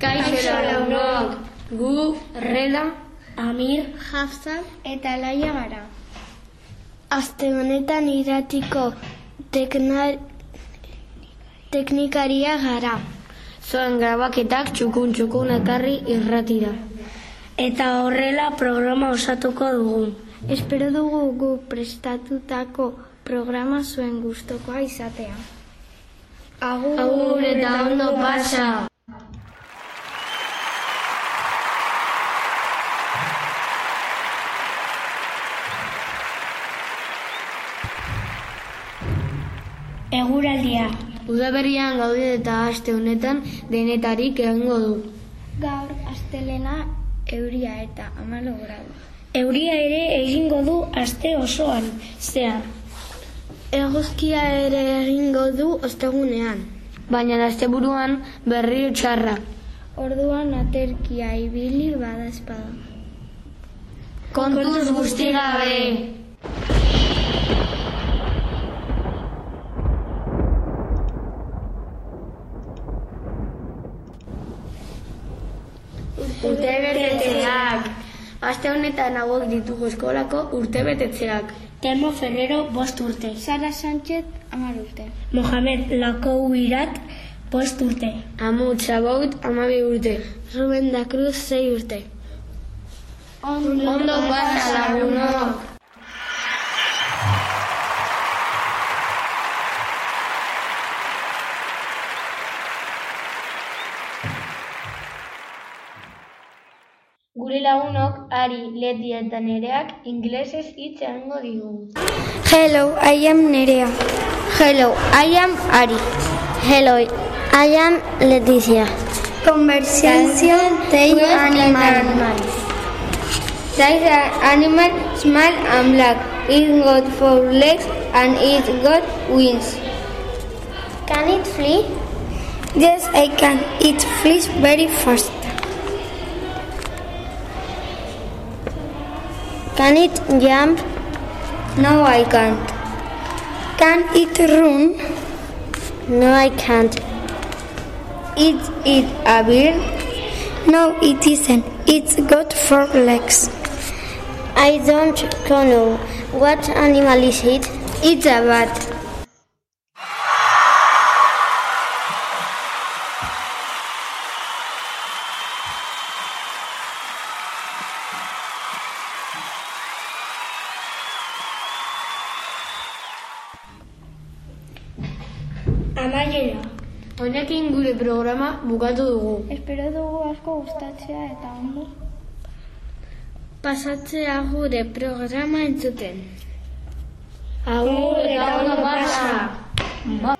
Kaixo launok, gu, Rela, Amir, Hafsa eta Laia gara. Aste honetan iratiko tekna, teknikaria gara. zoen grabaketak txukun txukun ekarri irratira. eta horrela programa osatuko dugu. Espero dugu gu prestatutako programa zuen gustokoa izatea. Agur, Agur eta ondo pasa! Eguraldia. Udaberrian gaude eta aste honetan denetarik egingo du. Gaur astelena euria eta amalo gradu. Euria ere egingo du aste osoan, zehar. Eguzkia ere egingo du ostegunean. Baina asteburuan berriro txarra. Orduan aterkia ibili bada espada. Kontuz guzti gabe! Urtebetetzeak! Aste honetan hauek ditugu eskolako urtebetetzeak. Telmo Ferrero bost urte. Sara Sánchez amar urte. Mohamed Lakouirat bost urte. Amu Txabaut amabi urte. Ruben da Cruz sei urte. Ondo pasa lagunok! Gure lagunok, Ari, Leti eta Nereak inglesez hitz egingo digu. Hello, I am Nerea. Hello, I am Ari. Hello, I am Leticia. Conversation take animal. This animal small and black. It got four legs and it got wings. Can it flee? Yes, I can. It flees very fast. Can it jump? No, I can't. Can it run? No, I can't. Is it a bird? No, it isn't. It's got four legs. I don't know. What animal is it? It's a bat. Amaiera. Honekin gure programa bukatu dugu. Espero dugu asko gustatzea eta ondo pasatzea gure programa entzuten. Agur eta ondo pasa!